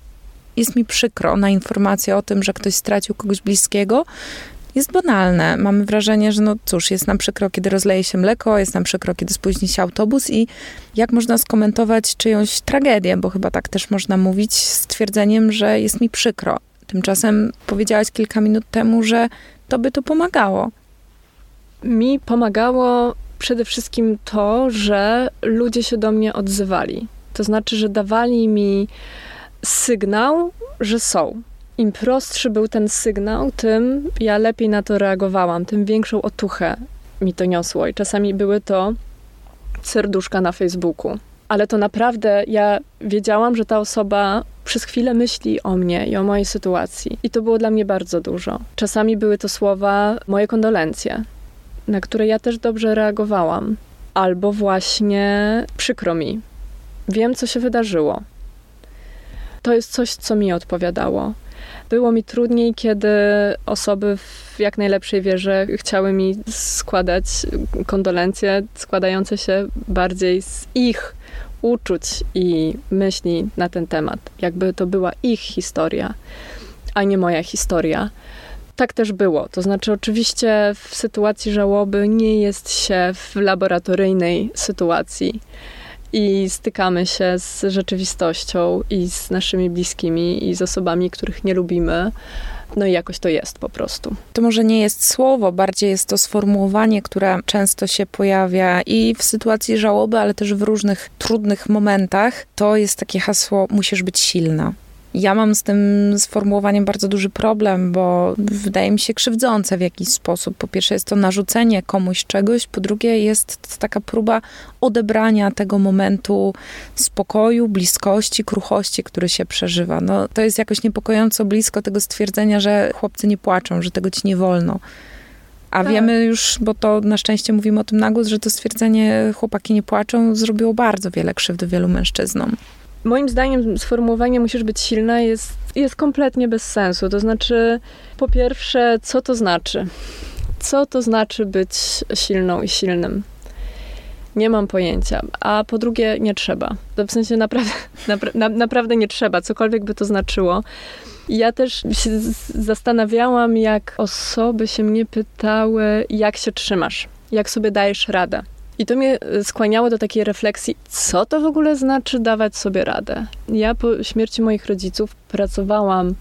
jest mi przykro na informację o tym, że ktoś stracił kogoś bliskiego, jest banalne. Mamy wrażenie, że no cóż, jest nam przykro, kiedy rozleje się mleko, jest nam przykro, kiedy spóźni się autobus i jak można skomentować czyjąś tragedię, bo chyba tak też można mówić z twierdzeniem, że jest mi przykro. Tymczasem powiedziałaś kilka minut temu, że to by to pomagało. Mi pomagało przede wszystkim to, że ludzie się do mnie odzywali. To znaczy, że dawali mi sygnał, że są, im prostszy był ten sygnał, tym ja lepiej na to reagowałam, tym większą otuchę mi to niosło. I czasami były to serduszka na Facebooku. Ale to naprawdę ja wiedziałam, że ta osoba przez chwilę myśli o mnie i o mojej sytuacji. I to było dla mnie bardzo dużo. Czasami były to słowa moje kondolencje, na które ja też dobrze reagowałam. Albo właśnie przykro mi. Wiem, co się wydarzyło. To jest coś, co mi odpowiadało. Było mi trudniej, kiedy osoby w jak najlepszej wierze chciały mi składać kondolencje, składające się bardziej z ich uczuć i myśli na ten temat. Jakby to była ich historia, a nie moja historia. Tak też było. To znaczy, oczywiście w sytuacji żałoby nie jest się w laboratoryjnej sytuacji i stykamy się z rzeczywistością i z naszymi bliskimi i z osobami, których nie lubimy. No i jakoś to jest po prostu. To może nie jest słowo, bardziej jest to sformułowanie, które często się pojawia i w sytuacji żałoby, ale też w różnych trudnych momentach. To jest takie hasło: musisz być silna. Ja mam z tym sformułowaniem bardzo duży problem, bo wydaje mi się krzywdzące w jakiś sposób. Po pierwsze, jest to narzucenie komuś czegoś, po drugie, jest taka próba odebrania tego momentu spokoju, bliskości, kruchości, który się przeżywa. No, to jest jakoś niepokojąco blisko tego stwierdzenia, że chłopcy nie płaczą, że tego ci nie wolno. A tak. wiemy już, bo to na szczęście mówimy o tym na głos, że to stwierdzenie chłopaki nie płaczą zrobiło bardzo wiele krzywdy wielu mężczyznom moim zdaniem sformułowanie musisz być silna jest, jest kompletnie bez sensu. To znaczy, po pierwsze, co to znaczy? Co to znaczy być silną i silnym? Nie mam pojęcia. A po drugie, nie trzeba. W sensie naprawdę, napra na, naprawdę nie trzeba, cokolwiek by to znaczyło. Ja też się zastanawiałam, jak osoby się mnie pytały, jak się trzymasz, jak sobie dajesz radę. I to mnie e, skłaniało do takiej refleksji, co to w ogóle znaczy dawać sobie radę. Ja po śmierci moich rodziców pracowałam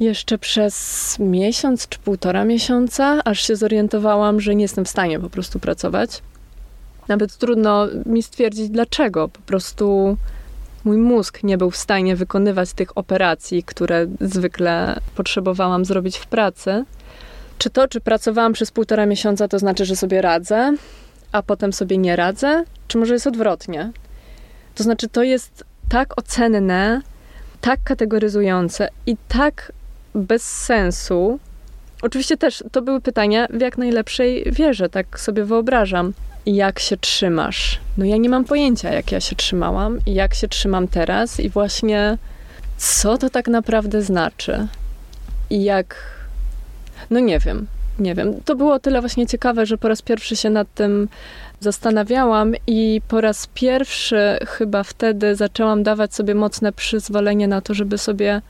jeszcze przez miesiąc czy półtora miesiąca, aż się zorientowałam, że nie jestem w stanie po prostu pracować. Nawet trudno mi stwierdzić dlaczego. Po prostu mój mózg nie był w stanie wykonywać tych operacji, które zwykle potrzebowałam zrobić w pracy. Czy to, czy pracowałam przez półtora miesiąca, to znaczy, że sobie radzę? A potem sobie nie radzę? Czy może jest odwrotnie? To znaczy, to jest tak ocenne, tak kategoryzujące i tak bez sensu. Oczywiście też to były pytania w jak najlepszej wierze, tak sobie wyobrażam. Jak się trzymasz? No ja nie mam pojęcia, jak ja się trzymałam i jak się trzymam teraz, i właśnie co to tak naprawdę znaczy. I jak. No nie wiem nie wiem. To było tyle właśnie ciekawe, że po raz pierwszy się nad tym zastanawiałam i po raz pierwszy chyba wtedy zaczęłam dawać sobie mocne przyzwolenie na to, żeby sobie.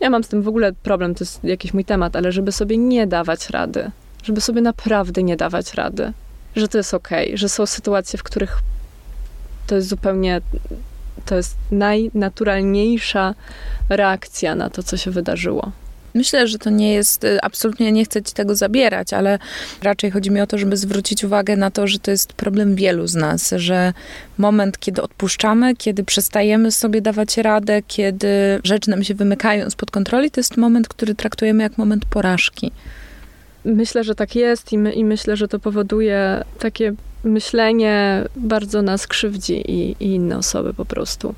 Ja mam z tym w ogóle problem, to jest jakiś mój temat, ale żeby sobie nie dawać rady. Żeby sobie naprawdę nie dawać rady. Że to jest okej, okay, że są sytuacje, w których to jest zupełnie. To jest najnaturalniejsza reakcja na to, co się wydarzyło Myślę, że to nie jest, y, absolutnie nie chcę ci tego zabierać, ale raczej chodzi mi o to, żeby zwrócić uwagę na to, że to jest problem wielu z nas, że moment, kiedy odpuszczamy, kiedy przestajemy sobie dawać radę, kiedy rzeczy nam się wymykają spod kontroli, to jest moment, który traktujemy jak moment porażki. Myślę, że tak jest i, my, i myślę, że to powoduje takie myślenie bardzo nas krzywdzi i, i inne osoby po prostu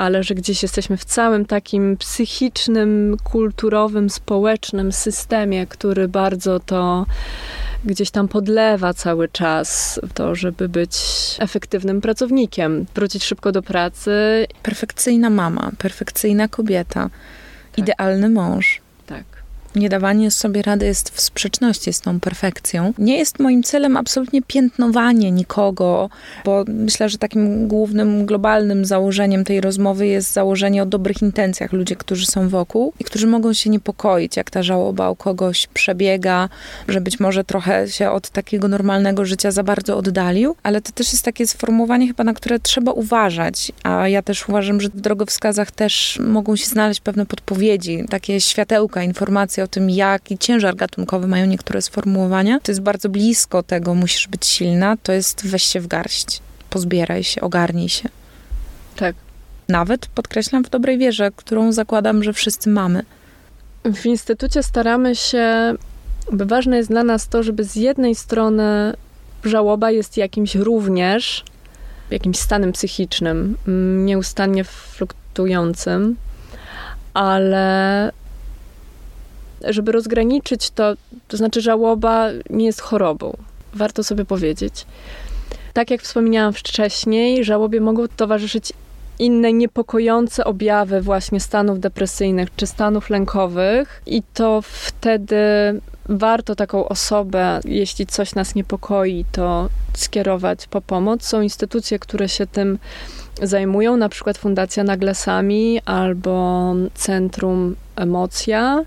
ale że gdzieś jesteśmy w całym takim psychicznym, kulturowym, społecznym systemie, który bardzo to gdzieś tam podlewa cały czas to, żeby być efektywnym pracownikiem, wrócić szybko do pracy. Perfekcyjna mama, perfekcyjna kobieta, tak. idealny mąż. Niedawanie sobie rady jest w sprzeczności z tą perfekcją. Nie jest moim celem absolutnie piętnowanie nikogo, bo myślę, że takim głównym, globalnym założeniem tej rozmowy jest założenie o dobrych intencjach ludzi, którzy są wokół i którzy mogą się niepokoić, jak ta żałoba u kogoś przebiega, że być może trochę się od takiego normalnego życia za bardzo oddalił, ale to też jest takie sformułowanie chyba, na które trzeba uważać, a ja też uważam, że w drogowskazach też mogą się znaleźć pewne podpowiedzi, takie światełka, informacje o tym, jaki ciężar gatunkowy mają niektóre sformułowania. To jest bardzo blisko tego, musisz być silna, to jest weź się w garść, pozbieraj się, ogarnij się. Tak. Nawet, podkreślam, w dobrej wierze, którą zakładam, że wszyscy mamy. W instytucie staramy się, by ważne jest dla nas to, żeby z jednej strony żałoba jest jakimś również jakimś stanem psychicznym, mm, nieustannie fluktuującym, ale żeby rozgraniczyć to, to znaczy żałoba nie jest chorobą. Warto sobie powiedzieć. Tak jak wspomniałam wcześniej, żałobie mogą towarzyszyć inne niepokojące objawy właśnie stanów depresyjnych czy stanów lękowych i to wtedy warto taką osobę, jeśli coś nas niepokoi, to skierować po pomoc. Są instytucje, które się tym zajmują, na przykład Fundacja Naglesami albo Centrum Emocja.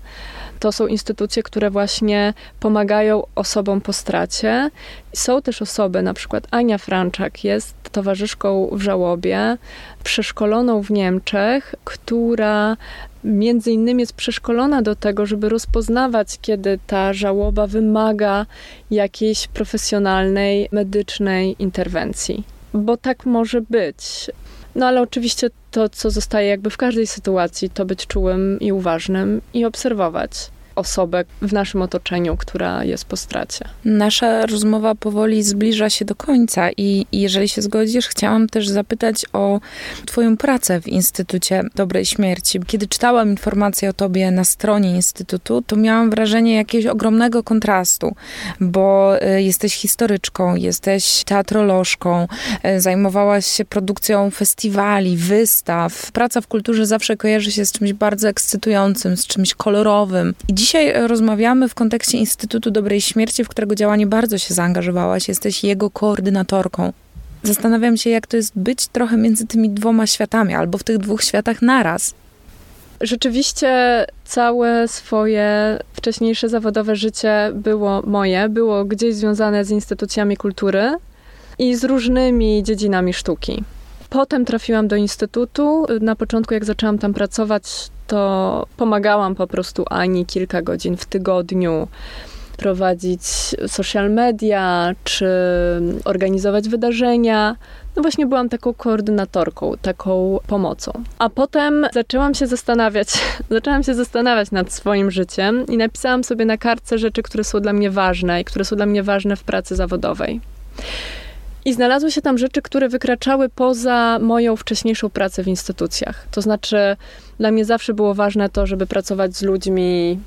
To są instytucje, które właśnie pomagają osobom po stracie. Są też osoby, na przykład Ania Franczak jest towarzyszką w żałobie, przeszkoloną w Niemczech, która między innymi jest przeszkolona do tego, żeby rozpoznawać, kiedy ta żałoba wymaga jakiejś profesjonalnej, medycznej interwencji. Bo tak może być. No ale oczywiście to, co zostaje jakby w każdej sytuacji, to być czułym i uważnym i obserwować osobę w naszym otoczeniu, która jest po stracie. Nasza rozmowa powoli zbliża się do końca i jeżeli się zgodzisz, chciałam też zapytać o Twoją pracę w Instytucie Dobrej Śmierci. Kiedy czytałam informacje o Tobie na stronie Instytutu, to miałam wrażenie jakiegoś ogromnego kontrastu, bo y, jesteś historyczką, jesteś teatrolożką, y, zajmowałaś się produkcją festiwali, wystaw. Praca w kulturze zawsze kojarzy się z czymś bardzo ekscytującym, z czymś kolorowym. I Dzisiaj e, rozmawiamy w kontekście Instytutu Dobrej Śmierci, w którego działanie bardzo się zaangażowałaś. Jesteś jego koordynatorką. Zastanawiam się, jak to jest być trochę między tymi dwoma światami, albo w tych dwóch światach naraz. Rzeczywiście całe swoje wcześniejsze zawodowe życie było moje, było gdzieś związane z instytucjami kultury i z różnymi dziedzinami sztuki. Potem trafiłam do instytutu. Na początku, jak zaczęłam tam pracować, to pomagałam po prostu Ani kilka godzin w tygodniu prowadzić social media, czy organizować wydarzenia. No właśnie byłam taką koordynatorką, taką pomocą. A potem zaczęłam się zastanawiać, zaczęłam się zastanawiać nad swoim życiem i napisałam sobie na kartce rzeczy, które są dla mnie ważne i które są dla mnie ważne w pracy zawodowej. I znalazły się tam rzeczy, które wykraczały poza moją wcześniejszą pracę w instytucjach. To znaczy, dla mnie zawsze było ważne to, żeby pracować z ludźmi,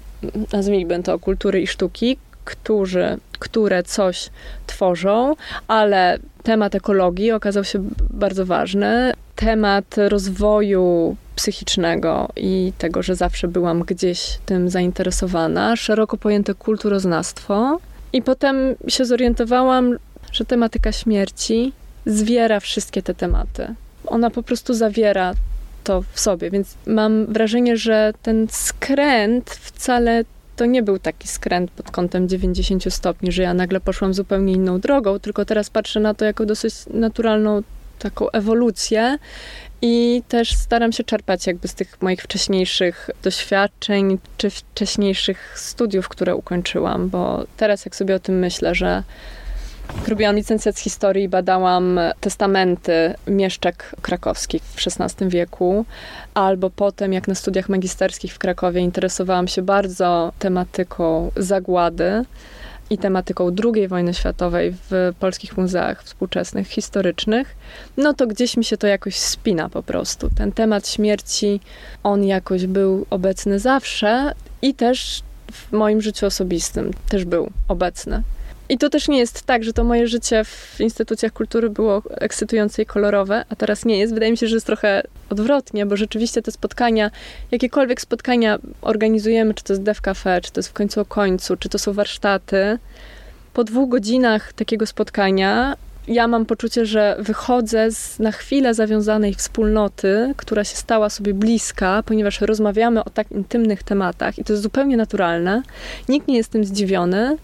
nazwijmy to kultury i sztuki, którzy, które coś tworzą, ale temat ekologii okazał się bardzo ważny. Temat rozwoju psychicznego i tego, że zawsze byłam gdzieś tym zainteresowana, szeroko pojęte kulturoznawstwo. I potem się zorientowałam, że tematyka śmierci zwiera wszystkie te tematy. Ona po prostu zawiera to w sobie, więc mam wrażenie, że ten skręt wcale to nie był taki skręt pod kątem 90 stopni, że ja nagle poszłam zupełnie inną drogą, tylko teraz patrzę na to jako dosyć naturalną taką ewolucję I też staram się czerpać jakby z tych moich wcześniejszych doświadczeń, czy wcześniejszych studiów, które ukończyłam, bo teraz jak sobie o tym myślę, że Robiłam licencjat z historii i badałam testamenty mieszczek krakowskich w XVI wieku, albo potem, jak na studiach magisterskich w Krakowie, interesowałam się bardzo tematyką zagłady i tematyką II wojny światowej w polskich muzeach współczesnych, historycznych, no to gdzieś mi się to jakoś spina po prostu. Ten temat śmierci, on jakoś był obecny zawsze i też w moim życiu osobistym też był obecny. I to też nie jest tak, że to moje życie w instytucjach kultury było ekscytujące i kolorowe, a teraz nie jest. Wydaje mi się, że jest trochę odwrotnie, bo rzeczywiście te spotkania, jakiekolwiek spotkania organizujemy, czy to jest Dev Cafe, czy to jest w końcu o końcu, czy to są warsztaty, po dwóch godzinach takiego spotkania ja mam poczucie, że wychodzę z na chwilę zawiązanej wspólnoty, która się stała sobie bliska, ponieważ rozmawiamy o tak intymnych tematach i to jest zupełnie naturalne. Nikt nie jest tym zdziwiony.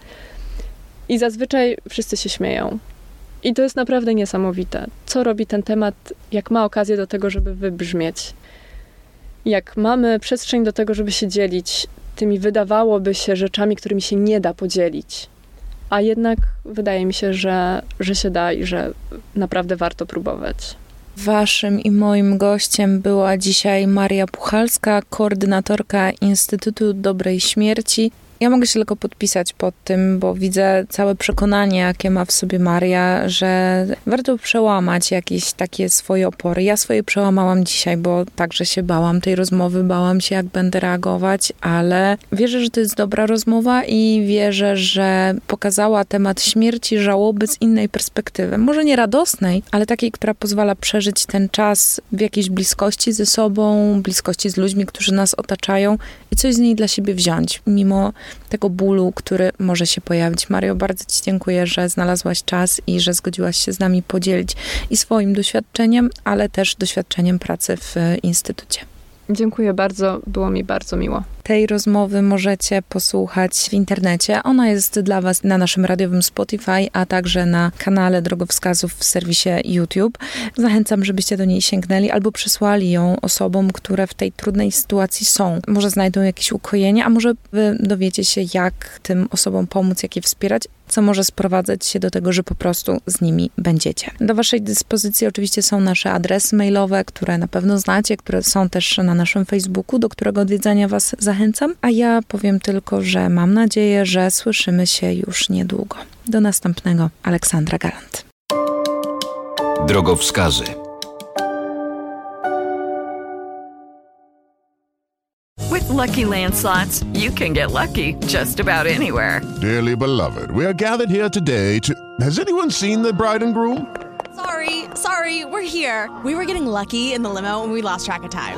I zazwyczaj wszyscy się śmieją. I to jest naprawdę niesamowite. Co robi ten temat, jak ma okazję do tego, żeby wybrzmieć? Jak mamy przestrzeń do tego, żeby się dzielić tymi wydawałoby się rzeczami, którymi się nie da podzielić. A jednak wydaje mi się, że, że się da i że naprawdę warto próbować. Waszym i moim gościem była dzisiaj Maria Puchalska, koordynatorka Instytutu Dobrej Śmierci. Ja mogę się tylko podpisać pod tym, bo widzę całe przekonanie, jakie ma w sobie Maria, że warto przełamać jakieś takie swoje opory. Ja swoje przełamałam dzisiaj, bo także się bałam tej rozmowy, bałam się, jak będę reagować, ale wierzę, że to jest dobra rozmowa i wierzę, że pokazała temat śmierci, żałoby z innej perspektywy. Może nie radosnej, ale takiej, która pozwala przeżyć ten czas w jakiejś bliskości ze sobą, bliskości z ludźmi, którzy nas otaczają i coś z niej dla siebie wziąć, mimo tego bólu, który może się pojawić. Mario, bardzo Ci dziękuję, że znalazłaś czas i że zgodziłaś się z nami podzielić i swoim doświadczeniem, ale też doświadczeniem pracy w Instytucie. Dziękuję bardzo, było mi bardzo miło. Tej rozmowy możecie posłuchać w internecie. Ona jest dla Was na naszym radiowym Spotify, a także na kanale drogowskazów w serwisie YouTube. Zachęcam, żebyście do niej sięgnęli albo przysłali ją osobom, które w tej trudnej sytuacji są. Może znajdą jakieś ukojenie, a może Wy dowiecie się, jak tym osobom pomóc, jak je wspierać, co może sprowadzać się do tego, że po prostu z nimi będziecie. Do Waszej dyspozycji oczywiście są nasze adresy mailowe, które na pewno znacie, które są też na naszym Facebooku, do którego odwiedzania Was zachęcam zachęcam, a ja powiem tylko, że mam nadzieję, że słyszymy się już niedługo. Do następnego, Aleksandra Galant. Drogowskazy. With lucky landslots, you can get lucky just about anywhere. Dearly beloved, we are gathered here today to. Has anyone seen the bride and groom? Sorry, sorry, we're here. We were getting lucky in the limo and we lost track of time.